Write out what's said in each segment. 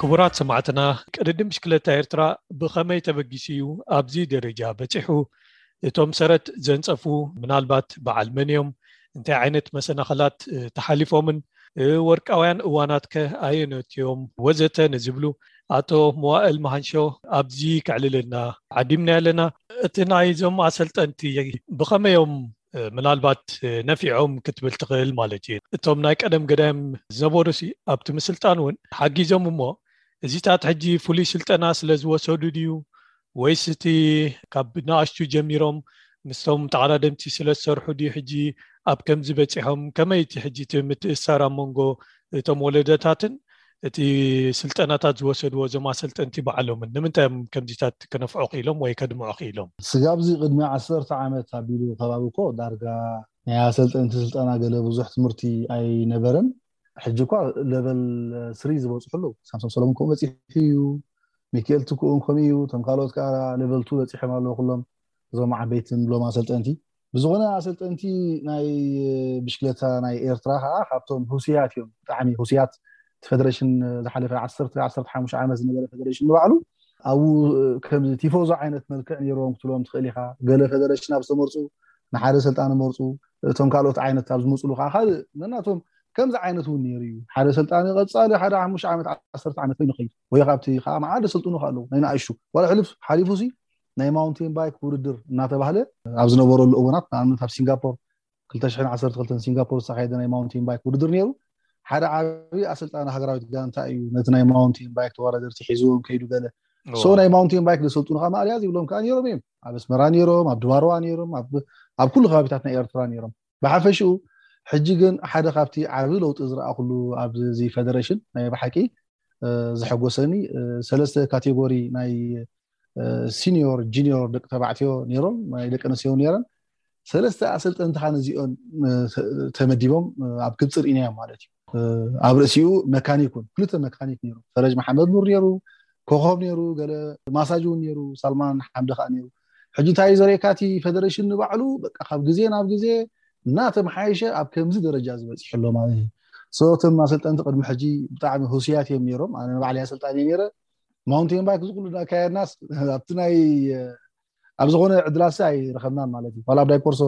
ክቡራት ሰማዕትና ቅድድም ብሽክለታ ኤርትራ ብኸመይ ተበጊሱ እዩ ኣብዚ ደረጃ በጺሑ? እቶም ሰረት ዘንፀፉ ምናልባት በዓል መን እዮም እንታይ ዓይነት መሰናኸላት ተሓሊፎምን ወርቃውያን እዋናት ከ ኣየኖት እዮም ወዘተ ንዝብሉ ኣቶ መዋእል መሃንሾ ኣብዚ ክዕልልና ዓዲምና ኣለና እቲ ናይ ዞም ኣሰልጠንቲ ብኸመይ ዮም ምናልባት ነፊዖም ክትብል ትኽእል ማለት እዩ እቶም ናይ ቀደም ገዳም ዝነበሩ ሲ ኣብቲ ምስልጣን እውን ሓጊዞም እሞ እዚታት ሕጂ ፍሉይ ስልጠና ስለ ዝወሰዱ ድዩ ወይስ እቲ ካብ ንኣሽቱ ጀሚሮም ምስቶም ተዓዳደምቲ ስለ ዝሰርሑ ድዩ ሕጂ ኣብ ከምዚ በጺሖም? ከመይ እቲ ሕጂ እቲ ምትእስሳር ኣብ መንጎ እቶም ወለዶታትን እቲ ስልጠናታት ዝወሰድዎ እዞም ኣሰልጠንቲ ባዕሎምን? ንምንታይ እዮም ከምዚታት ክነፍዑ ክኢሎም ወይ ከድምዑ ክኢሎም? ስጋብዚ ቅድሚ ዓሰርተ ዓመት ኣቢሉ ከባቢ እኮ ዳርጋ ናይ ኣሰልጠንቲ ስልጠና ገለ ብዙሕ ትምህርቲ ኣይነበረን። ሕጂ እኳ ለቨል ስሪ ዝበፅሑ ኣለዉ ሳምሶም ሰለሙን ከምኡ በፂሑ እዩ ሚካኤል ትክኡን ከምኡ እዩ እቶም ካልኦት ከዓ ለቨል ቱ በፂሖም ኣለዉ ኩሎም እዞም ዓበይቲ ንብሎም ኣሰልጠንቲ ብዝኾነ ኣሰልጠንቲ ናይ ብሽክለታ ናይ ኤርትራ ከዓ ካብቶም ሁስያት እዮም ብጣዕሚ ሁስያት እቲ ፌደሬሽን ዝሓለፈ 115 ዓመት ዝነበረ ፌደሬሽን ንባዕሉ ኣብኡ ከምዚ ቲፎዞ ዓይነት መልክዕ ነይሮም ክትብሎም ትኽእል ኢኻ ገለ ፌደሬሽን ኣብ ዝተመርፁ ንሓደ ሰልጣን ይመርጹ፣ እቶም ካልኦት ዓይነት ኣብ ዝመጹሉ ከኣ ካልእ ነናቶም ከምዚ ዓይነት እውን ነይሩ እዩ። ሓደ ሰልጣኒ ቀጻሊ ሓደ ሓሙሽተ ዓመት ዓሰርተ ዓመት ኮይኑ ይኸይድ ወይ ካብቲ ከኣ መዓት ዘሰልጥኑ ከኣ ኣለዉ። ናይ ንኣሽቱ ዋላ ሕሉፍ ሓሊፉሲ ናይ ማውንቴን ባይክ ውድድር እናተባህለ ኣብ ዝነበረሉ እዋናት ንኣብነት ኣብ ሲንጋፖር ክልተ ሽሕን ዓሰርተ ክልተን ሲንጋፖር ዝተኻየደ ናይ ማውንቴን ባይክ ውድድር ነይሩ። ሓደ ዓብይ ኣሰልጣኒ ሃገራዊት ጋንታ እዩ ነቲ ናይ ማውንቴን ባይክ ተወዳደርቲ ሒዝዎም ከይዱ ገለ ሰው ናይ ማውንቴን ባይክ ዘሰልጡኑ ከዓ ማእልያ ዘይብሎም ከዓ ነይሮም እዮም ኣብ ኣስመራ ነይሮም ኣብ ድባርዋ ነይሮም ኣብ ኩሉ ከባቢታት ናይ ኤርትራ ነይሮም ብሓፈሽኡ ሕጂ ግን ሓደ ካብቲ ዓብ ለውጢ ዝረኣኩሉ ኣብዚ ፌደሬሽን ናይ ብሓቂ ዝሐጎሰኒ ሰለስተ ካቴጎሪ ናይ ሲኒዮር ጂኒዮር ደቂ ተባዕትዮ ነይሮም ናይ ደቂ ኣንስትዮ ነይረን ሰለስተ ኣሰልጠንቲ ካን እዚኦን ተመዲቦም ኣብ ግብፂ ርኢናዮም ማለት እዩ ኣብ ርእሲኡ መካኒክ እውን ክልተ መካኒክ ነይሩ ፈረጅ መሓመድ ኑር ነይሩ ኮኸብ ነይሩ ገለ ማሳጅ እውን ነይሩ ሳልማን ሓምደ ከዓ ነይሩ ሕጂ እንታይ ዘርእካ እቲ ፌደሬሽን ንባዕሉ በቃ ካብ ግዜ ናብ ግዜ እናተመሓየሸ ኣብ ከምዚ ደረጃ ዝበፂሑ ኣሎ ማለት እዩ ሰቶም ኣሰልጠንቲ ቅድሚ ሕጂ ብጣዕሚ ህሱያት እዮም ነይሮም ኣነ ንባዕለይ ኣሰልጣኒ ነይረ ማውንቴን ባይክ ዝኩሉ ኣካየድናስ ኣብቲ ናይ ኣብ ዝኾነ ዕድላት ኣይረኸብናን ማለት እዩ ኋላ ኣብ ዳይኮርሶ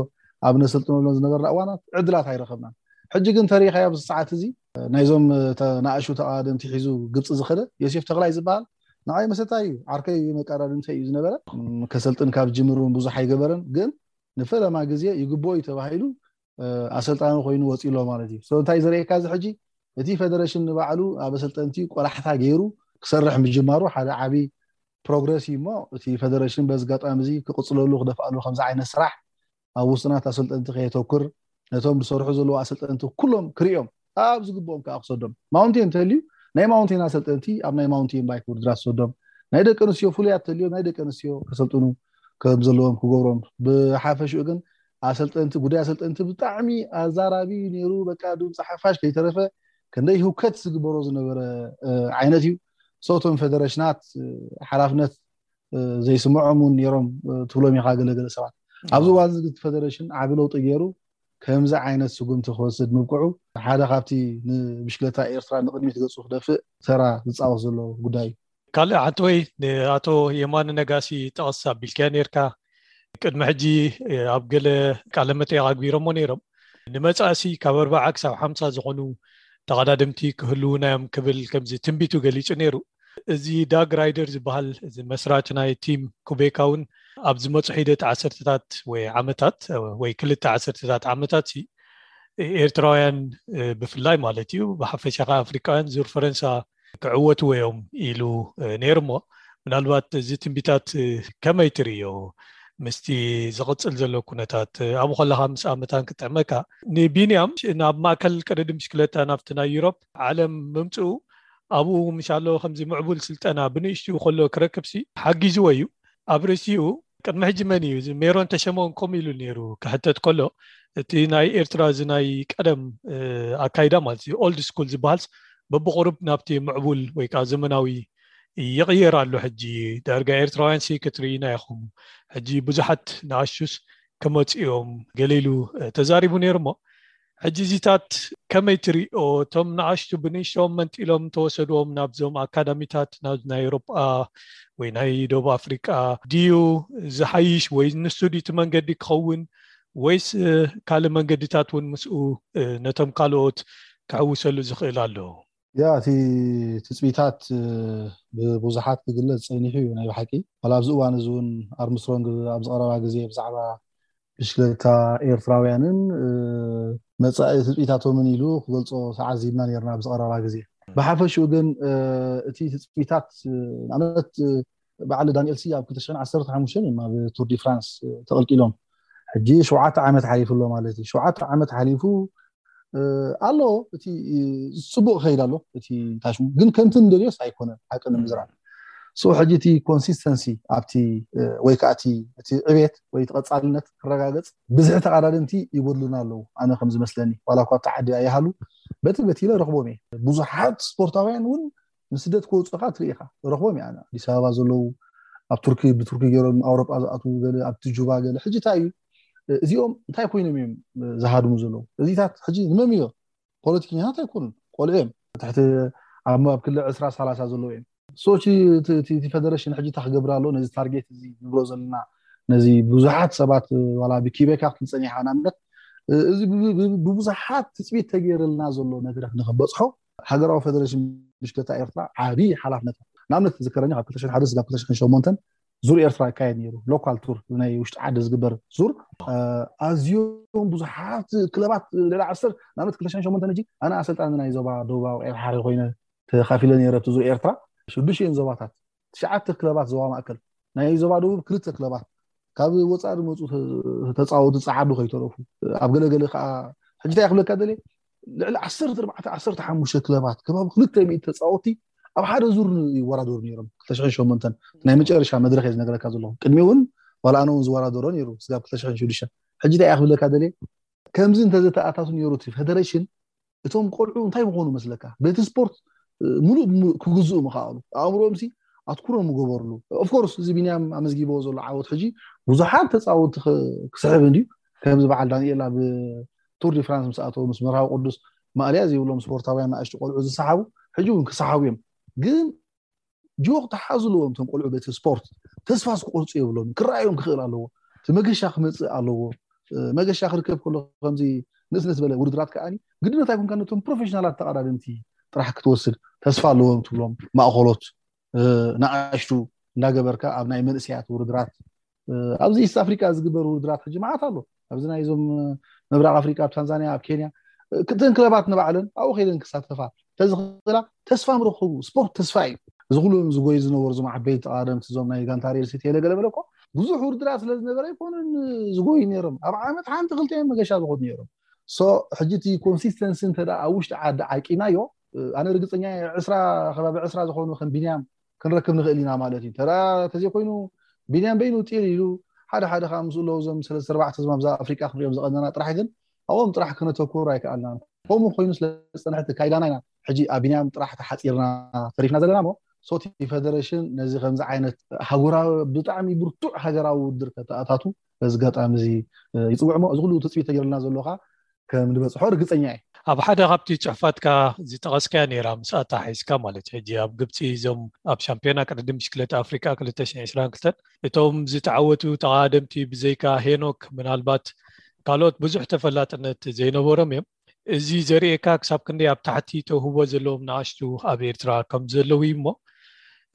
ኣብ ነሰልጥነሎን ዝነበርና እዋናት ዕድላት ኣይረኸብናን ሕጂ ግን ተሪኻዮ ኣብዚ ሰዓት እዚ ናይዞም ንኣሹ ተቃደምቲ ሒዙ ግብፂ ዝኸደ ዮሴፍ ተክላይ ዝበሃል ንዓይ መሰታይ እዩ ዓርከይ እዩ መቃዳድምተ እዩ ዝነበረ ከሰልጥን ካብ ጅምር እውን ብዙሕ ኣይገበረን ግን ንፈለማ ግዜ ይግብኦ እዩ ተባሂሉ ኣሰልጣኒ ኮይኑ ወፂኡ ኣሎ ማለት እዩ። ስለዚ እንታይ እዩ ዘርእየካ እዚ ሕጂ እቲ ፌደሬሽን ንባዕሉ ኣብ ኣሰልጠንቲ ቆላሕታ ገይሩ ክሰርሕ ምጅማሩ ሓደ ዓብዪ ፕሮግረስ እዩ እሞ እቲ ፌደሬሽን በዚ ኣጋጣሚ እዚ ክቕፅለሉ ክደፍኣሉ ከምዚ ዓይነት ስራሕ ኣብ ውሱናት ኣሰልጠንቲ ከየተኩር ነቶም ዝሰርሑ ዘለዉ ኣሰልጠንቲ ኩሎም ክርእዮም ኣብ ዝግብኦም ከኣ ክሰዶም። ማውንቴን ተልዩ ናይ ማውንቴን ኣሰልጠንቲ ኣብ ናይ ማውንቴን ባይክ ውድድራት ክሰዶም። ናይ ደቂ ኣንስትዮ ፍሉያት ተልዮም ናይ ደቂ ኣንስትዮ ከሰልጥኑ ከም ዘለዎም ክገብሮም። ብሓፈሽኡ ግን ኣሰልጠንቲ ጉዳይ ኣሰልጠንቲ ብጣዕሚ ኣዛራቢ እዩ ነይሩ። በቃ ድምጺ ሓፋሽ ከይተረፈ ክንደይ ህውከት ዝግበሮ ዝነበረ ዓይነት እዩ። ሶ እቶም ፌደረሽናት ሓላፍነት ዘይስምዖም እውን ነይሮም ትብሎም ኢኻ ገለገለ ሰባት። ኣብዚ እዋን እዚ ፌደረሽን ዓቢ ለውጢ ገይሩ ከምዚ ዓይነት ስጉምቲ ክወስድ ምብቅዑ ሓደ ካብቲ ንብሽክለታ ኤርትራ ንቕድሚት ገጹ ክደፍእ ተራ ዝጻወት ዘሎ ጉዳይ እዩ። ካልእ ሓንቲወይ ንኣቶ የማነ ነጋሲ ጠቐስ ኣቢልካዮ ኔርካ። ቅድሚ ሕጂ ኣብ ገለ ቃለመጠይቕ ኣግቢሮሞ ነይሮም። ንመጻእሲ ካብ ኣርባዓ ክሳብ ሓምሳ ዝኾኑ ተቐዳደምቲ ክህልዉና እዮም ክብል ከምዚ ትንቢቱ ገሊጹ ነይሩ። እዚ ዳግ ራይደር ዝበሃል እዚ መስራች ናይ ቲም ኩቤካ እውን ኣብ ዝመፁ ሒደት ዓሰርተታት ወይ ዓመታት ወይ ክልተ ዓሰርተታት ዓመታት ሲ ኤርትራውያን ብፍላይ ማለት እዩ ብሓፈሻ ከ ኣፍሪካውያን ዙር ፈረንሳ ክዕወትዎ እዮም ኢሉ ነይሩ እሞ ምናልባት እዚ ትንቢታት ከመይ ትርዮ ምስቲ ዝቕፅል ዘሎ ኩነታት ኣብ ከለካ ምስ ኣመታን ክጥዕመካ ንቢንያም ናብ ማእከል ቅድድም ሽክለታ ናብቲ ናይ ዩሮፕ ዓለም ምምጽኡ ኣብኡ ምሻሎ ከምዚ ምዕቡል ስልጠና ብንእሽትኡ ከሎ ክረክብሲ ሓጊዝዎ እዩ ኣብ ርእሲኡ ቅድሚ ሕጂ መን እዩ እዚ ሜሮን ተሸመ ኮም ኢሉ ነይሩ ክሕተት ከሎ እቲ ናይ ኤርትራ እዚ ናይ ቀደም ኣካይዳ ማለት እዩ ኦልድ ስኩል ዝበሃልስ በብቁሩብ ናብቲ ምዕቡል ወይ ከዓ ዘመናዊ ይቕየር ኣሎ ሕጂ ዳርጋ ኤርትራውያን ሲ ክትርኢና ኢኹም ሕጂ ብዙሓት ንኣሹስ ክመፅኦም ገሌሉ ተዛሪቡ ነይሩ እሞ ሕጂ እዚታት ከመይ ትሪኦ እቶም ንኣሽቱ ብንእሽቶም መንጢሎም ተወሰድዎም ናብዞም ኣካዳሚታት ናብ ናይ ኤሮጳ ወይ ናይ ደቡብ ኣፍሪቃ ድዩ ዝሓይሽ ወይ ንሱ ድቲ መንገዲ ክኸውን ወይስ ካልእ መንገዲታት እውን ምስኡ ነቶም ካልኦት ክሕውሰሉ ዝኽእል ኣሎ ያ እቲ ትጽቢታት ብብዙሓት ክግለጽ ጸኒሑ እዩ ናይ ብሓቂ ዋላ ኣብዚ እዋን እዚ እውን ኣርምስትሮንግ ኣብዚ ቀረባ ግዜ ብዛዕባ ብሽክለታ ኤርትራውያንን መጻኢ ትጽቢታቶምን ኢሉ ክገልጾ ተዓዚብና ነርና ኣብዚ ቀረባ ግዜ ብሓፈሽኡ ግን እቲ ትጽቢታት ንኣብነት በዓል ዳንኤል ስየ ኣብ ክልተ ሽሕን ዓሰርተ ሓሙሽተን እዮም ኣብ ቱር ዲ ፍራንስ ተቐልቂሎም። ሕጂ ሸውዓተ ዓመት ሓሊፉ ኣሎ ማለት እዩ። ሸውዓተ ዓመት ሓሊፉ ኣሎ እቲ ጽቡቕ ክኸይድ ኣሎ እቲ ታሽሙ ግን ከምቲ እንደልዮስ ኣይኮነን ሓቂ ንምዝራብ ሶ ሕጂ እቲ ኮንሲስተንሲ ኣብቲ ወይ ከዓ እቲ እቲ ዕቤት ወይ እቲ ቀጻልነት ክረጋገጽ ብዝሒ ተቐዳደምቲ ይጎድሉና ኣለዉ ኣነ ከም ዝመስለኒ ዋላ እኳ ኣብቲ ዓዲ ኣይሃሉ በቲ በቲ ኢለ ረኽቦም እየ ብዙሓት ስፖርታውያን እውን ንስደት ክወጹ ከኣ ትርኢ ኢኻ ትረኽቦም ኢያ ን ኣዲስ ኣበባ ዘለዉ ኣብ ቱርኪ ብቱርኪ ገሮም ኣውሮጳ ዝኣትዉ ገለ ኣብቲ ጁባ ገለ ሕጂ እንታይ ኢዩ እዚኦም እንታይ ኮይኖም እዮም ዝሃድሙ ዘለዉ እዚታት ሕጂ ንመም እዮ ፖለቲከኛታት ኣይኮኑን ቆልዑ እዮም ትሕቲ ኣብ ኣብ ክሊ ዕስራ ሳላሳ ዘለዉ እዮም ሶቺ እቲ ፈደረሽን ሕጂ እንታይ ክገብር ኣሎ ነዚ ታርጌት እዚ ንብሎ ዘለና ነዚ ብዙሓት ሰባት ዋላ ብኪበካ ክንጸኒሓ ንኣብነት እዚ ብብዙሓት ትጽቢት ተገይርልና ዘሎ መድረክ ንክበጽሖ ሃገራዊ ፈደረሽን ብሽክለታ ኤርትራ ዓቢ ሓላፍነት ንኣብነት ትዝከረኒ ካብ 2001 ስጋብ 2008 ዙር ኤርትራ ይካየድ ነይሩ ሎካል ቱር ናይ ውሽጢ ዓዲ ዝግበር ዙር ኣዝዮም ብዙሓት ክለባት ሌላ ዓሰር ንኣብነት 2008 ሕጂ ኣነ ኣሰልጣኒ ናይ ዞባ ደቡባዊ ኤርሓሪ ኮይነ ተኻፊለ ነይረ እቲ ዙር ኤርትራ ሽዱሽየን ዞባታት ትሽዓተ ክለባት ዞባ ማእከል ናይ ዞባ ደቡብ ክልተ ክለባት ካብ ወፃኢ ዝመፁ ተፃወቱ ፀዓዱ ከይተረፉ ኣብ ገለገለ ከዓ ሕጂ እንታይ ክብለካ ደልየ ልዕሊ ዓሰርተ ኣርባዕተ ዓሰርተ ሓሙሽተ ክለባት ከባቢ ክልተ ሚእቲ ተፃወቲ ኣብ ሓደ ዙር ይወዳደሩ ነይሮም ክልተ ሽሕን ሸሞንተን ናይ መጨረሻ መድረክ እየ ዝነገረካ ዘለኹ ቅድሚ እውን ዋላ ኣነ እውን ዝወዳደሮ ነይሩ ስጋብ ክልተ ሽሕን ሽዱሽተን ሕጂ እንታይ እያ ክብለካ ደልየ ከምዚ እንተዘተኣታቱ ነይሩ እቲ ፌደሬሽን እቶም ቆልዑ እንታይ ምኾኑ መስለካ ቤት ስፖርት ሙሉእ ብሙሉእ ክግዝኡ ምኸኣሉ ኣእምሮኦም ሲ ኣትኩሮ ምገበርሉ ኦፍኮርስ እዚ ቢንያም ኣመዝጊቦ ዘሎ ዓወት ሕጂ ብዙሓት ተፃወቲ ክስሕብ እንድዩ ከምዚ በዓል ዳንኤል ኣብ ቱር ዲ ፍራንስ ምስ ኣተው ምስ መርሃዊ ቅዱስ ማእልያ ዘይብሎም ስፖርታውያን ንኣሽቱ ቆልዑ ዝሰሓቡ ሕጂ እውን ክሰሓቡ እዮም ግን ጆክ ተሓዙ ኣለዎም እቶም ቆልዑ በቲ ስፖርት ተስፋ ክቆርፁ የብሎምን ክረኣዮም ክኽእል ኣለዎ እቲ መገሻ ክመፅእ ኣለዎ መገሻ ክርከብ ከሎ ከምዚ ንእስነት ዝበለ ውድድራት ከዓ ግድን እንታይ ኮንካ ነቶም ፕሮፌሽናላት ተቐዳደምቲ ጥራሕ ክትወስድ ተስፋ ኣለዎም ትብሎም ማእኸሎት ንኣሽቱ እንዳገበርካ ኣብ ናይ መንእሰያት ውድድራት ኣብዚ ኢስት ኣፍሪካ ዝግበር ውድድራት ሕጂ መዓት ኣሎ ኣብዚ ናይ እዞም ምብራቅ ኣፍሪካ ኣብ ታንዛንያ ኣብ ኬንያ ክተን ክለባት ንባዕለን ኣብኡ ከይደን ክሳተፋ ተዝኽእላ ተስፋ ምረኽቡ ስፖርት ተስፋ እዩ እዚ ኩሉ ዝጎይ ዝነበሩ እዞም ዓበይቲ ተቃደምቲ እዞም ናይ ጋንታ ሪል ሲቲ ገለገለመለ እኮ ብዙሕ ውድድራት ስለ ዝነበረ ይኮኑን ዝጎዩ ነይሮም ኣብ ዓመት ሓንቲ ክልተ እዮም መገሻ ዝኮኑ ነይሮም ሶ ሕጂ እቲ ኮንሲስተንሲ እንተ ኣብ ውሽጢ ዓዲ ዓቂናዮ ኣነ ርግፀኛ ዕስራ ከባቢ ዕስራ ዝኾኑ ከም ቢንያም ክንረክብ ንክእል ኢና ማለት እዩ ተራ ተዘይኮይኑ ቢንያም በይኑ ጢር ኢሉ ሓደ ሓደ ከዓ ምስኡ ኣለዉ እዞም ሰለስተ ኣርባዕተ ህዝቢ ኣብዛ ኣፍሪቃ ክንሪኦም ዝቀነና ጥራሕ ግን ኣብኦም ጥራሕ ክነተኩር ኣይከኣልናን ከምኡ ኮይኑ ስለዝፀንሐት ካይዳና ኢና ሕጂ ኣብ ቢንያም ጥራሕ ተሓፂርና ተሪፍና ዘለና እሞ ሶቲ ፈደሬሽን ነዚ ከምዚ ዓይነት ሃገራዊ ብጣዕሚ ብርቱዕ ሃገራዊ ውድድር ከተኣታቱ በዚ ኣጋጣሚ እዚ ይጽውዕ እሞ እዚ ኩሉ ትጽቢት ተገይሩልና ዘሎ ከኣ ከም ንበጽሖ ርግጸኛ እየ። ኣብ ሓደ ካብቲ ጽሑፋትካ ዝጠቐስካያ ነይራ ምስ ኣተሓሒዝካ ማለት እዩ ሕጂ ኣብ ግብጺ እዞም ኣብ ሻምፒዮና ቅድድም ብሽክለታ ኣፍሪቃ ክልተ ሽሕን ዕስራን ክልተን እቶም ዝተዓወቱ ተቓደምቲ ብዘይካ ሄኖክ ምናልባት ካልኦት ብዙሕ ተፈላጥነት ዘይነበሮም እዮም እዚ ዘርእየካ ክሳብ ክንደይ ኣብ ታሕቲ ተውህቦ ዘለዎም ንኣሽቱ ኣብ ኤርትራ ከም ዘለዉ እዩ እሞ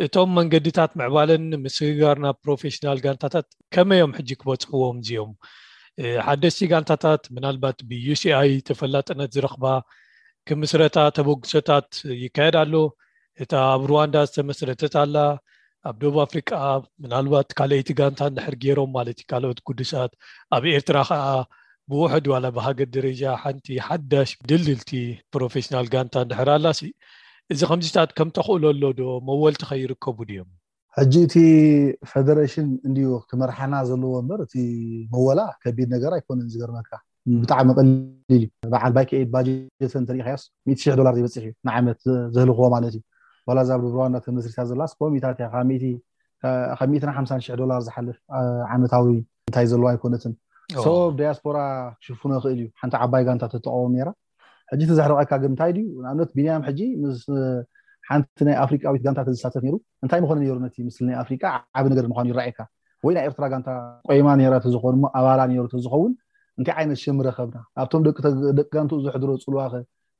እቶም መንገድታት ምዕባለን ምስግጋር ናብ ፕሮፌሽናል ጋንታታት ከመይ እዮም ሕጂ ክበፅሕዎም እዚኦም ሓደስቲ ጋንታታት ምናልባት ብዩሲኣይ ተፈላጥነት ዝረኽባ ክምስረታ ተበግሶታት ይካየድ ኣሎ እታ ኣብ ሩዋንዳ ዝተመስረተት ኣላ ኣብ ደቡብ ኣፍሪቃ ምናልባት ካልኣይቲ ጋንታ እንድሕር ገይሮም ማለት እዩ ካልኦት ጉዱሳት ኣብ ኤርትራ ከዓ ብውሕድ ዋላ ብሃገር ደረጃ ሓንቲ ሓዳሽ ድልድልቲ ፕሮፌሽናል ጋንታ እንድሕር ኣላሲ እዚ ከምዚታት ከም ተኽእሎ ኣሎ ዶ መወልቲ ከይርከቡ ድዮም ሕጂ እቲ ፈደረሽን እንድዩ ክመርሓና ዘለዎ እምበር እቲ መወላ ከቢድ ነገር ኣይኮነን ዝገርመካ ብጣዕሚ ቀሊል እዩ በዓል ባይክ ኤድ ባጀት እንተሪኢኻዮስ ሚእቲ ሽሕ ዶላር ዘይበፅሕ እዩ ንዓመት ዘህልኽዎ ማለት እዩ ዋላ እዛ ኣብ ሩዋንዳ ተመስሪታ ዘላስ ኮሚታት እያ ካብ ሚእቲ ካብ ሚእትን ሓምሳን ሽሕ ዶላር ዝሓልፍ ዓመታዊ እንታይ ዘለዎ ኣይኮነትን ሶ ዳያስፖራ ክሽፍኖ ይኽእል እዩ ሓንቲ ዓባይ ጋንታ ተተቃወም ነይራ ሕጂ እቲ ዘሕርቐካ ግን እንታይ ድዩ ንኣብነት ቢንያም ሕጂ ምስ ሓንቲ ናይ ኣፍሪቃዊት ጋንታ ተዝሳተፍ ነይሩ እንታይ ምኾነ ነይሩ ነቲ ምስሊ ናይ ኣፍሪቃ ዓቢ ነገር ምዃኑ ይረኣየካ ወይ ናይ ኤርትራ ጋንታ ቆይማ ነይራ ተዝኾን እሞ ኣባላ ነይሩ ተዝኸውን እንታይ ዓይነት ሽም ረኸብና ኣብቶም ደቂ ጋንትኡ ዘሕድሮ ጽልዋኸ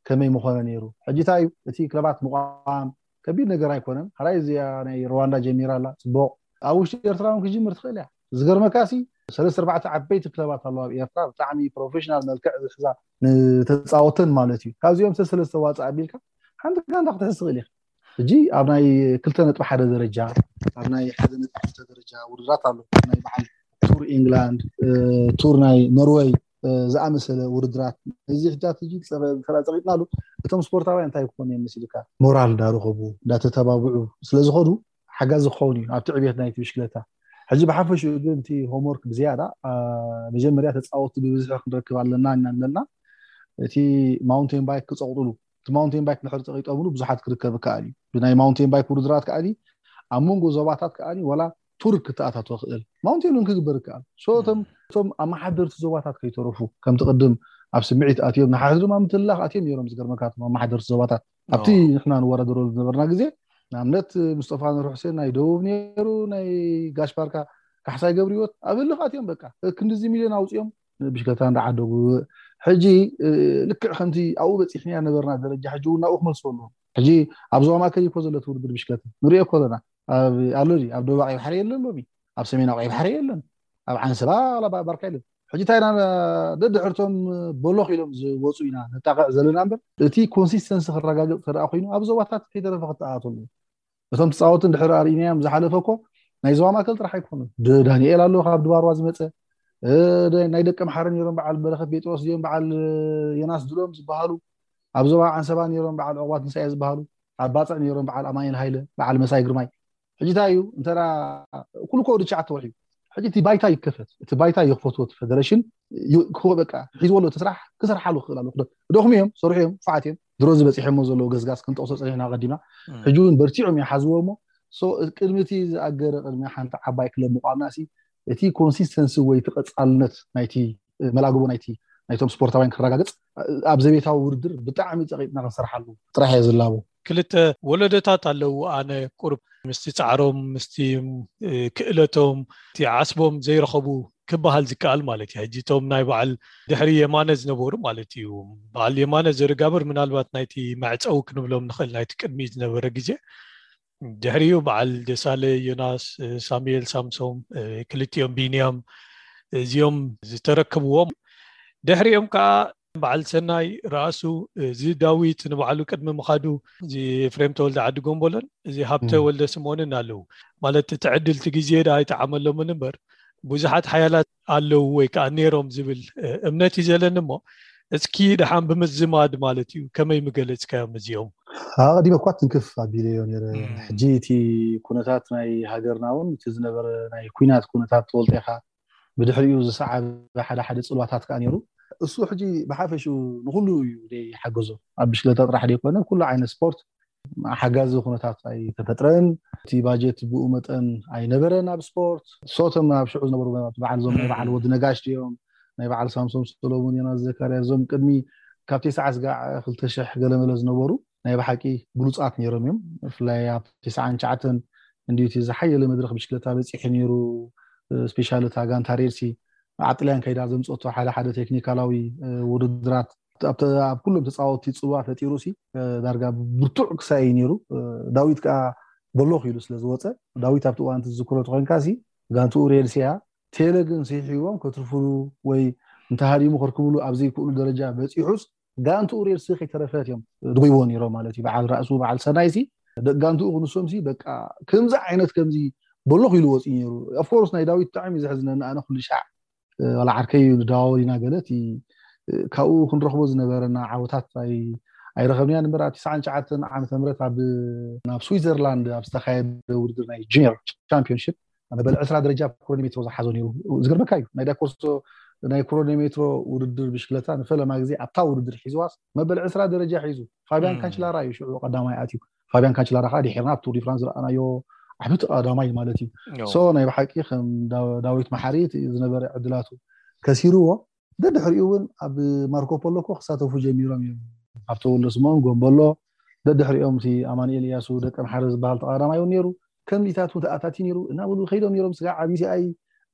ከመይ ምኾነ ነይሩ ሕጂ እንታይ እዩ እቲ ክለባት ምቋም ከቢድ ነገር ኣይኮነን ካልኣይ እዚኣ ናይ ሩዋንዳ ጀሚራ ኣላ ጽቡቅ ኣብ ውሽጢ ኤርትራ እውን ክጅምር ትኽእል እያ ዝገርመካሲ ሰለስተ ኣርባዕተ ዓበይቲ ክለባት ኣለዋ ኣብ ኤርትራ ብጣዕሚ ፕሮፌሽናል መልክዕ ዝሕዛ ንተጻወተን ማለት እዩ ካብዚኦም ሰለስተ ዋጻእ ኣቢልካ ሓንቲ ጋንታ ክትሕዝ ትኽእል ኢኻ ሕጂ ኣብ ናይ ክልተ ነጥቢ ሓደ ደረጃ ኣብ ናይ ሓደ ነጥቢ ክልተ ደረጃ ውድድራት ኣሎ ናይ በዓል ቱር ኢንግላንድ ቱር ናይ ኖርወይ ዝኣመሰለ ውድድራት እዚ ሕጃት እዚ ተራ ፀቂጥናሉ እቶም ስፖርታውያን እንታይ ክኾኑ እዮም መሲልካ ሞራል እንዳረኸቡ እንዳተተባብዑ ስለዝኸዱ ሓጋዚ ክኸውን እዩ ኣብቲ ዕብየት ናይቲ ብሽክለታ ሕጂ ብሓፈሽኡ ግን እቲ ሆምወርክ ብዝያዳ መጀመርያ ተፃወትቲ ብብዝሒ ክንረክብ ኣለና ኢና ኣለና እቲ ማውንቴን ባይክ ክፀቕጥሉ እቲ ማውንቴን ባይክ ድሕሪ ፀቂጦምሉ ብዙሓት ክርከብ ከኣል እዩ ብናይ ማውንቴን ባይክ ውድድራት ከኣሊ ኣብ መንጎ ዞባታት ከኣሊ ዋላ ቱርክ ክተኣታቶ ክእል ማውንቴን እውን ክግበር ይከኣል ሶ እቶም እቶም ኣመሓደርቲ ዞባታት ከይተረፉ ከምቲ ቅድም ኣብ ስምዒት ኣትዮም ንሓ ድማ ምትላኽ ኣትዮም ነይሮም ዝገርመካ እቶም ኣመሓደርቲ ዞባታት ኣብቲ ንሕና ንወዳደረሉ ዝነበርና ግዜ ንኣብነት ምስጦፋ ኑር ሕሴን ናይ ደቡብ ነይሩ ናይ ጋሽ ፓርካ ካሕሳይ ገብርወት ኣብ ህልኽ ኣትዮም በቃ ክንዲዚ ሚልዮን ኣውፅኦም ብሽከታ እንዳዓደጉ ሕጂ ልክዕ ከምቲ ኣብኡ በፂሕንያ ነበርና ደረጃ ሕጂ እውን ናብኡ ክመልስዎ ኣለዎም ሕጂ ኣብ ዞባ ማእከል እኮ ዘለት ውድድር ብሽከታ ንሪኦ እኮ ኣለና ኣሎ ኣብ ደቡብ ቀይ ባሕሪ የለን ሎሚ ኣብ ሰሜናዊ ቀይ ባሕሪ የለን ኣብ ዓንስባ ባርካ የለን ሕጂ እንታይ ኢና ደድሕርቶም በሎኽ ኢሎም ዝወፁ ኢና ነጣቅዕ ዘለና እምበር እቲ ኮንሲስተንሲ ክረጋገፅ ተደኣ ኮይኑ ኣብ ዞባታት ከይተረፈ ክተኣት ኣለዎ እቶም ተፃወቲ ድሕሪ ኣርእናዮም ዝሓለፈ እኮ ናይ ዞባ ማእከል ጥራሕ ኣይኮኑ ዳንኤል ኣሎ ካብ ድባርዋ ዝመፀ ናይ ደቂ ምሓረ ነሮም በዓል በረከት ጴጥሮስ እዚኦም በዓል ዮናስ ድሎም ዝበሃሉ ኣብ ዞባ ዓንሰባ ኔሮም በዓል ዑቕባት ምሳኤ ዝበሃሉ ኣብ ባጽዕ ኔሮም በዓል ኣማኒኤል ሃይለ በዓል መሳይ ግርማይ ሕጂ እንታይ እዩ እንተ ኩሉ ኮ ትሽዓተ ወርሒ ሕጂ እቲ ባይታ ይከፈት እቲ ባይታ ይኽፈትዎ እቲ ፈደረሽን በቃ ሒዝዎ ኣሎ እቲ ስራሕ ክሰርሓሉ ክኽእል ኣለዎ ደኹም እዮም ሰርሑ እዮም ፉዓት እዮም ድሮ እዚ በፂሖሞ ዘለዎ ገዝጋዝ ክንጠቕሶ ፀኒሕና ቀዲምና ሕጂ እውን በርቲዖም ይሓዝዎ እሞ ቅድሚ እቲ ዝኣገረ ቅድሚ ሓንቲ ዓባይ ክለብ ምቋምና ሲ እቲ ኮንሲስተንሲ ወይ እቲ ቀጻልነት ናይቲ መላግቦ ናይቲ ናይቶም ስፖርታውያን ክረጋገጽ ኣብ ዘቤታዊ ውድድር ብጣዕሚ ጸቂጥና ክንሰርሓሉ ጥራሕ እየ ዝላቦ። ክልተ ወለዶታት ኣለዉ ኣነ ቁሩብ ምስቲ ጻዕሮም ምስቲ ክእለቶም እቲ ዓስቦም ዘይረኸቡ ክበሃል ዝከኣል ማለት እዩ ሕጂ እቶም ናይ በዓል ድሕሪ የማነ ዝነበሩ ማለት እዩ በዓል የማነ ዘርጋብር ምናልባት ናይቲ መዕጸዊ ክንብሎም ንኽእል ናይቲ ቅድሚኡ ዝነበረ ግዜ ድሕሪኡ በዓል ደሳለ ዮናስ፣ ሳሙኤል ሳምሶም፣ ክልቲኦም ቢንያም እዚኦም ዝተረከብዎም ድሕሪኦም ከዓ በዓል ሰናይ ርኣሱ እዚ ዳዊት ንባዕሉ ቅድሚ ምካዱ እዚ ፍሬም ተወልደ ዓዲ ጎንቦሎን እዚ ሃብተ ወልደ ስምኦንን ኣለው ማለት እቲ ዕድልቲ ግዜ ዳኣይተዓመሎምን እምበር ብዙሓት ሓያላት ኣለው ወይ ከዓ ነይሮም ዝብል እምነት እዩ ዘለኒ እሞ እስኪ ደሓን ብምዝማድ ማለት እዩ ከመይ ምገለፅካዮም እዚኦም ኣቐዲመ እኳ ትንክፍ ኣቢለዮ ነይረ ሕጂ እቲ ኩነታት ናይ ሃገርና እውን እቲ ዝነበረ ናይ ኩናት ኩነታት ትወልጦ ኢኻ ብድሕሪኡ ዝሰዓበ ሓደ ሓደ ፅልዋታት ከዓ ነይሩ እሱ ሕጂ ብሓፈሽኡ ንኩሉ እዩ ዘይሓገዞ ኣብ ብሽለተ ጥራሕ ዘይኮነ ኩሉ ዓይነት ስፖርት ሓጋዚ ኩነታት ኣይተፈጥረን፣ እቲ ባጀት ብኡ መጠን ኣይነበረን ኣብ ስፖርት። ሶ እቶም ኣብ ሽዑ ዝነበሩ በዓል እዞም ናይ በዓል ወዲ ነጋሽ ድዮም ናይ በዓል ሳምሶም ሰሎሙን፣ ዮናስ ዘካርያስ እዞም ቅድሚ ካብ ቴስዓ ስጋዕ ክልተ ሽሕ ገለመለ ዝነበሩ ናይ ብሓቂ ብሉጻት ነይሮም እዮም። ብፍላይ ኣብ ቴስዓን ትሽዓተን እንድዩ እቲ ዝሓየለ መድረኽ ብሽክለታ በጺሑ ነይሩ። ስፔሻሊ እታ ጋንታ ሬድሲ ኣብ ጥልያን ከይዳ ዘምጸቶ ሓደ ሓደ ቴክኒካላዊ ውድድራት ኣብ ኩሎም ተፃወቲ ፅልዋ ፈጢሩ ሲ ዳርጋ ብርቱዕ ክሳይ እዩ ነይሩ ዳዊት ከዓ በሎኽ ኢሉ ስለ ዝወፀ ዳዊት ኣብቲ እዋን ትዝክሮ ተኮይንካ ሲ ጋንትኡ ሪየል ሲያ ቴለ ግን ስሒቦም ከትርፍሉ ወይ እንተሃዲሙ ከርክብሉ ኣብ ዘይክእሉ ደረጃ በፂሑስ ጋንትኡ ሪየል ሲ ከይተረፈት እዮም ድጉይቦ ነይሮም ማለት እዩ በዓል ራእሱ በዓል ሰናይ ሲ ደቂ ጋንትኡ ክንሶም ሲ በቃ ከምዚ ዓይነት ከምዚ በሎኽ ኢሉ ወፂኡ ነይሩ ኣፍኮርስ ናይ ዳዊት ብጣዕሚ ዘሕዝነኒ ኣነ ኩልሻዕ ዋላ ዓርከይ እዩ ንደዋወል ኢና ገለ እቲ ካብኡ ክንረኽቦ ዝነበረና ዓወታት ኣይረኸብናያን እምበር ኣብ ትስዓን ሸዓርተን ዓመተ ምህረት ኣብ ናብ ስዊዘርላንድ ኣብ ዝተኻየደ ውድድር ናይ ጁኒየር ቻምፒዮንሽፕ መበል ዕስራ ደረጃ ክሮኒ ሜትሮ ዝሓዞ ነይሩ ዝገርመካ እዩ ናይ ዳኮርሶ ናይ ክሮኒ ሜትሮ ውድድር ብሽክለታ ንፈለማ ግዜ ኣብታ ውድድር ሒዝዋስ መበል ዕስራ ደረጃ ሒዙ ፋቢያን ካንችላራ እዩ ሽዑ ቀዳማይ ኣትዩ ፋብያን ካንችላራ ከዓ ድሒርና ኣብ ቱር ዲ ፍራንስ ዝረኣናዮ ዓብ ተቐዳማይ ማለት እዩ ሶ ናይ ብሓቂ ከም ዳዊት መሓሪ ዝነበረ ዕድላቱ ከሲርዎ ደድሕሪኡ እውን ኣብ ማርኮ ፖሎ እኮ ክሳተፉ ጀሚሮም እዮም ሃብተ ወልደ ስምኦን ጎምበሎ ደድሕሪኦም እቲ ኣማኒኤል እያሱ ደቀ መሓሪ ዝበሃል ተቐዳማይ እውን ነይሩ ከምዚታቱ ተኣታቲ ነይሩ እናበሉ ከይዶም ነይሮም ስጋዕ ኣብዩቲ ኣይ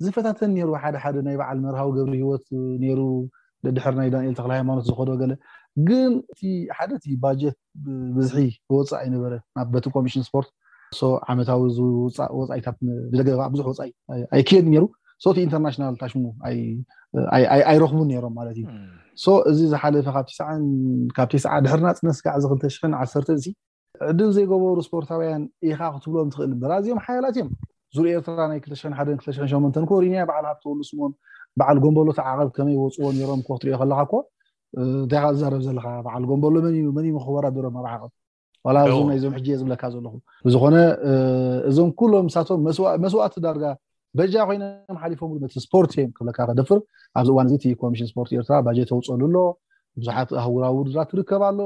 ዝፈታተን ነይሩ ሓደ ሓደ ናይ በዓል መርሃዊ ገብሪ ህይወት ነይሩ ደድሕር ናይ ዳንኤል ተክለ ሃይማኖት ዝኸዶ ገለ ግን እቲ ሓደ እቲ ባጀት ብዝሒ ወፃእ ኣይነበረ ናብ በቲ ኮሚሽን ስፖርት ሶ ዓመታዊ ዝውፃእ ወፃኢታት ብደገ ብዙሕ ወፃኢ ኣይክየድ ነይሩ ሶ እቲ ኢንተርናሽናል ታሽሙ ኣይረኽቡን ነይሮም ማለት እዩ ሶ እዚ ዝሓለፈ ካብ ቲስዓን ካብ ቲስዓ ድሕሪ ናፅነት ስጋዕ እዚ ክልተ ሽሕን ዓሰርተን ዕድል ዘይገበሩ ስፖርታውያን ኢኻ ክትብሎም ትኽእል እምበር ኣዝዮም ሓያላት እዮም ዙር ኤርትራ ናይ 201 208 ኮ ሪንያ በዓል ሃብተወሉ ስሞን በዓል ጎንበሎ ተዓቐብ ከመይ ወፅዎ ነይሮም ኮ ክትሪኦ ከለካ ኮ እንታይ ካ ዝዛረብ ዘለካ በዓል ጎንበሎ መን እዩ መን እዩ መክወዳደሮም ኣብ ዓቐብ ዋላ እዞም ናይዞም ሕጂ እየ ዝብለካ ዘለኹ ብዝኾነ እዞም ኩሎም ንሳቶም መስዋእቲ ዳርጋ በጃ ኮይኖም ሓሊፎምሉ ነቲ ስፖርት እዮም ክብለካ ከደፍር ኣብዚ እዋን እዚ እቲ ኮሚሽን ስፖርት ኤርትራ ባጀት ተውፀሉ ኣሎ ብዙሓት ኣህጉራዊ ውድድራት ትርከብ ኣሎ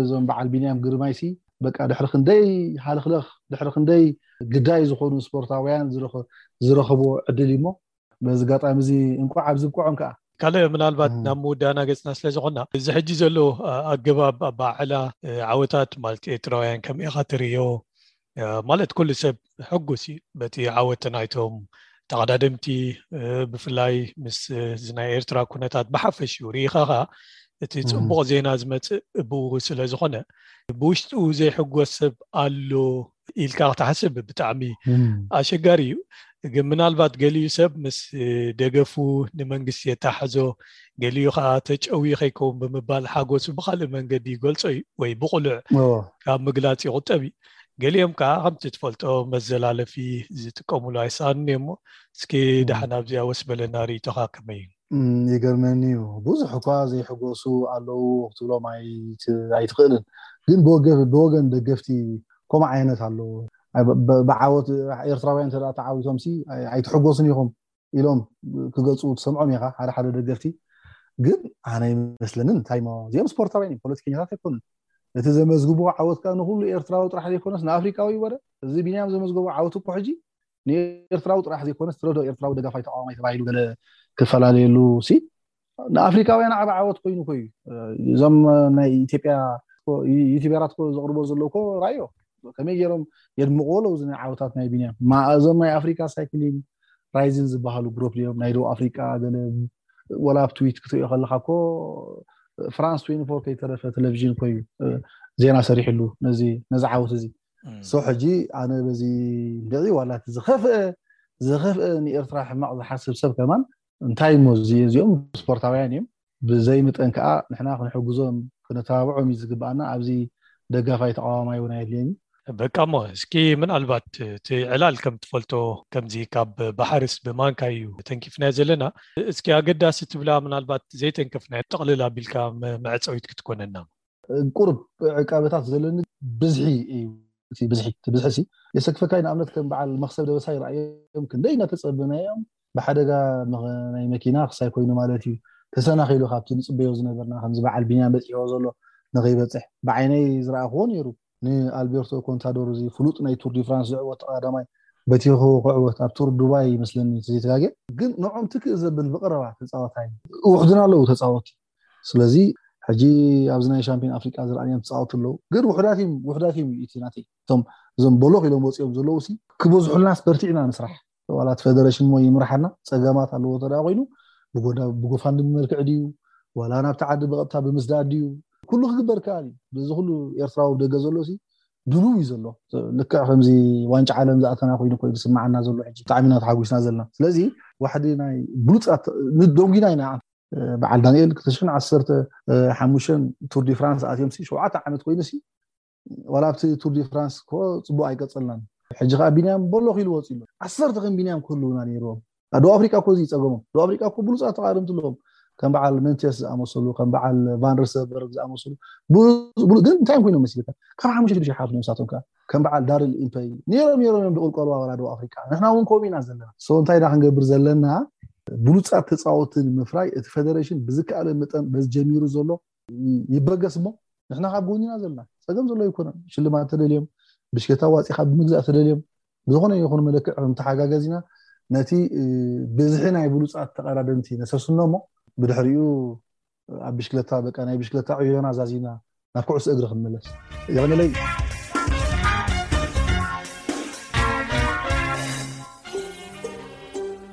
እዞም በዓል ቢንያም ግርማይሲ በቃ ድሕሪ ክንደይ ሃልኽለኽ ድሕሪ ክንደይ ግዳይ ዝኾኑ ስፖርታውያን ዝረኸብዎ ዕድል እዩሞ በዚ ጋጣሚ እዚ እንቋዕ ኣብ ዝብቅዖም ከዓ ካልእ ምናልባት ናብ ምውዳና ገፅና ስለ ዝኾና እዚ ሕጂ ዘሎ ኣገባብ ኣባዕላ ዓወታት ማለት ኤርትራውያን ከም ኢካ ትርዮ ማለት ኩሉ ሰብ ሕጉስ እዩ በቲ ዓወት ናይቶም ተቐዳደምቲ ብፍላይ ምስ እዚ ናይ ኤርትራ ኩነታት ብሓፈሽ እዩ ርኢኻ ኸዓ እቲ ፅቡቕ ዜና ዝመፅእ ብኡ ስለ ዝኾነ ብውሽጡ ዘይሕጎስ ሰብ ኣሎ ኢልካ ክትሓስብ ብጣዕሚ ኣሸጋሪ እዩ ግን ምናልባት ገሊኡ ሰብ ምስ ደገፉ ንመንግስቲ የታሓዞ ገሊኡ ከዓ ተጨውዩ ከይከውን ብምባል ሓጎሱ ብካልእ መንገዲ ይገልፆ እዩ ወይ ብቁሉዕ ካብ ምግላፅ ይቁጠብ እዩ ገሊኦም ከዓ ከምቲ ትፈልጦ መዘላለፊ ዝጥቀምሉ ኣይሰኣኑን እዮሞ እስኪ ዳሓን ኣብዚኣ ወስ በለና ርኢቶካ ከመይ እዩ ይገርመኒ እዩ ብዙሕ እኳ ዘይሕጎሱ ኣለው ክትብሎም ኣይትኽእልን ግን ብወገን ደገፍቲ ከምኡ ዓይነት ኣሎ ብዓወት ኤርትራውያን እንተ ተዓዊቶም ሲ ኣይትሕጎሱን ኢኹም ኢሎም ክገፁ ትሰምዖም ኢኻ ሓደ ሓደ ደገፍቲ ግን ኣነ ይመስለንን እንታይ ሞ እዚኦም ስፖርታውያን እዮም ፖለቲከኛታት ኣይኮኑን እቲ ዘመዝግብዎ ዓወት ከዓ ንኩሉ ኤርትራዊ ጥራሕ ዘይኮነስ ንኣፍሪካዊ እዩ በለ እዚ ቢንያም ዘመዝገቦ ዓወት እኮ ሕጂ ንኤርትራዊ ጥራሕ ዘይኮነስ ትረዶ ኤርትራዊ ደጋፋይ ተቃዋማይ ተባሂሉ ገለ ክፈላለየሉ ሲ ንኣፍሪካውያን ዓብ ዓወት ኮይኑ ኮዩ እዞም ናይ ኢትዮጵያ ዩቲበራት ኮ ዘቕርቦ ዘሎ ኮ ራዮ ከመይ ገይሮም የድምቕዎ ኣለዉ እዚ ናይ ዓወታት ናይ ቢንያም እዞም ናይ ኣፍሪካ ሳይክሊን ራይዝን ዝበሃሉ ግሩፕ ድዮም ናይ ደቡብ ኣፍሪቃ ገለ ወላ ኣብ ትዊት ክትሪኦ ከለካ ኮ ፍራንስ ትዌንቲ ፎር ከይተረፈ ቴሌቭዥን ኮዩ ዜና ሰሪሕሉ ነዚ ነዚ ዓወት እዚ ሶ ሕጂ ኣነ በዚ ንድዒ ዋላ እቲ ዝኸፍአ ዝኸፍአ ንኤርትራ ሕማቕ ዝሓስብ ሰብ ከማን እንታይ እሞ እዚ እዚኦም ስፖርታውያን እዮም ብዘይ ምጠን ከዓ ንሕና ክንሕግዞም ክነተባብዖም እዩ ዝግብኣና ኣብዚ ደጋፋይ ተቃዋማይ እውን ኣየድልየን እዩ በቃ እሞ እስኪ ምናልባት እቲ ዕላል ከም ትፈልጦ ከምዚ ካብ ባሕርስ ብማንካ እዩ ተንኪፍናዮ ዘለና እስኪ ኣገዳሲ ትብላ ምናልባት ዘይተንከፍናዮ ጠቕልል ኣቢልካ መዕፀዊት ክትኮነና ቁርብ ዕቃበታት ዘለኒ ብዝሒ እዩ ብዝሒ ብዝሒ የሰክፈካይ ንኣብነት ከም በዓል መክሰብ ደበሳ ይረኣዮም ክንደይ እናተፀበናዮም ብሓደጋ ናይ መኪና ክሳይ ኮይኑ ማለት እዩ ተሰናኺሉ ካብቲ ንጽበዮ ዝነበርና ከምዚ በዓል ቢንያም በጺሕዎ ዘሎ ንኸይበጽሕ ብዓይነይ ዝረኣኽዎ ነይሩ። ንኣልቤርቶ ኮንታዶር እዚ ፍሉጥ ናይ ቱር ዲ ፍራንስ ዝዕወት ተቐዳዳማይ በቲኹ ክዕወት ኣብ ቱር ዱባይ እዩ መስለኒ ተዘይተጋግየ። ግን ንዕኦም ትክእ ዘብል ብቐረባ ተጻዋታይ። ውሑድን ኣለዉ ተጻወቲ ስለዚ ሕጂ ኣብዚ ናይ ሻምፕዮን ኣፍሪቃ ዝረኣናዮም ተጻወቲ ኣለዉ ግን ውሑዳት እዩም ውሑዳት እዩም እዩ እቲ ናተይ እቶም እዞም ቦሎኽ ኢሎም ወጺኦም ዘለዉ ሲ ክበዝሑልናስ በርቲዕና ንስራሕ። ዋላት ፈደረሽን ሞ ይምርሓና ፀገማት ኣለዎ ተደኣ ኮይኑ ብጎፋንድሚ መልክዕ ድዩ ዋላ ናብቲ ዓዲ ብቐጥታ ብምስዳድ ድዩ ኩሉ ክግበር ከኣል እዩ በዚ ኩሉ ኤርትራዊ ኣብ ደገ ዘሎ ሲ ድሉው እዩ ዘሎ ልክዕ ከምዚ ዋንጫ ዓለም ዝኣተና ኮይኑ ኮይኑ ስማዓና ዘሎ ሕጂ ብጣዕሚ ኢና ተሓጒስና ዘለና ስለዚ ዋሕዲ ናይ ብሉጻት ንደንጒና ኢና በዓል ዳንኤል ክልተ ሽሕን ዓሰርተ ሓሙሽተን ቱር ዲ ፍራንስ ኣትዮም ሲ ሸውዓተ ዓመት ኮይኑ ሲ ዋላ ኣብቲ ቱር ዲ ፍራንስ ኮ ጽቡቅ ኣይቀጸልናን ሕጂ ከኣ ቢንያም ቦሎ ክኢሉ ወጺኡ ኣሎ ዓሰርተ ከም ቢንያም ክህልውና ነይርዎም ደቡብ ኣፍሪቃ እኮ እዚ ጸገሞም ደቡብ ኣፍሪቃ እኮ ብሉጻት ተቃርምቲ ኣለዎም ከም በዓል መንቴስ ዝኣመሰሉ ከም በዓል ቫን ርሰበርግ ዝኣመሰሉ ግን እንታይ ኮይኖም መስልካ ካብ ሓሙሽተ ሽዱሽተ ሓፍኖም ንሳቶም ከዓ ከም በዓል ዳርል ኢምፐይ ነይሮም ነይሮም እዮም ዝቕልቀሉ ኣወላዶ ኣፍሪቃ ንሕና እውን ከምኡ ኢና ዘለና ሰው እንታይ ዳ ክንገብር ዘለና ብሉፃት ተፃወትን ምፍራይ እቲ ፌደሬሽን ብዝከኣለ መጠን በዚ ጀሚሩ ዘሎ ይበገስ እሞ ንሕና ካብ ጎኒና ዘለና ፀገም ዘሎ ይኮነን ሽልማት ተደልዮም ብሽከታ ዋፂካ ብምግዛእ ተደልዮም ብዝኾነ ይኹን መለክዕ ተሓጋገዝ ኢና ነቲ ብዝሒ ናይ ብሉፃት ተቐዳደምቲ ነሰስኖ እሞ ብድሕሪኡ ኣብ ብሽክለታ በቃ ናይ ብሽክለታ ዕዮና ዛዚና ናብ ኩዕሶ እግሪ ክንመለስ የቕንለይ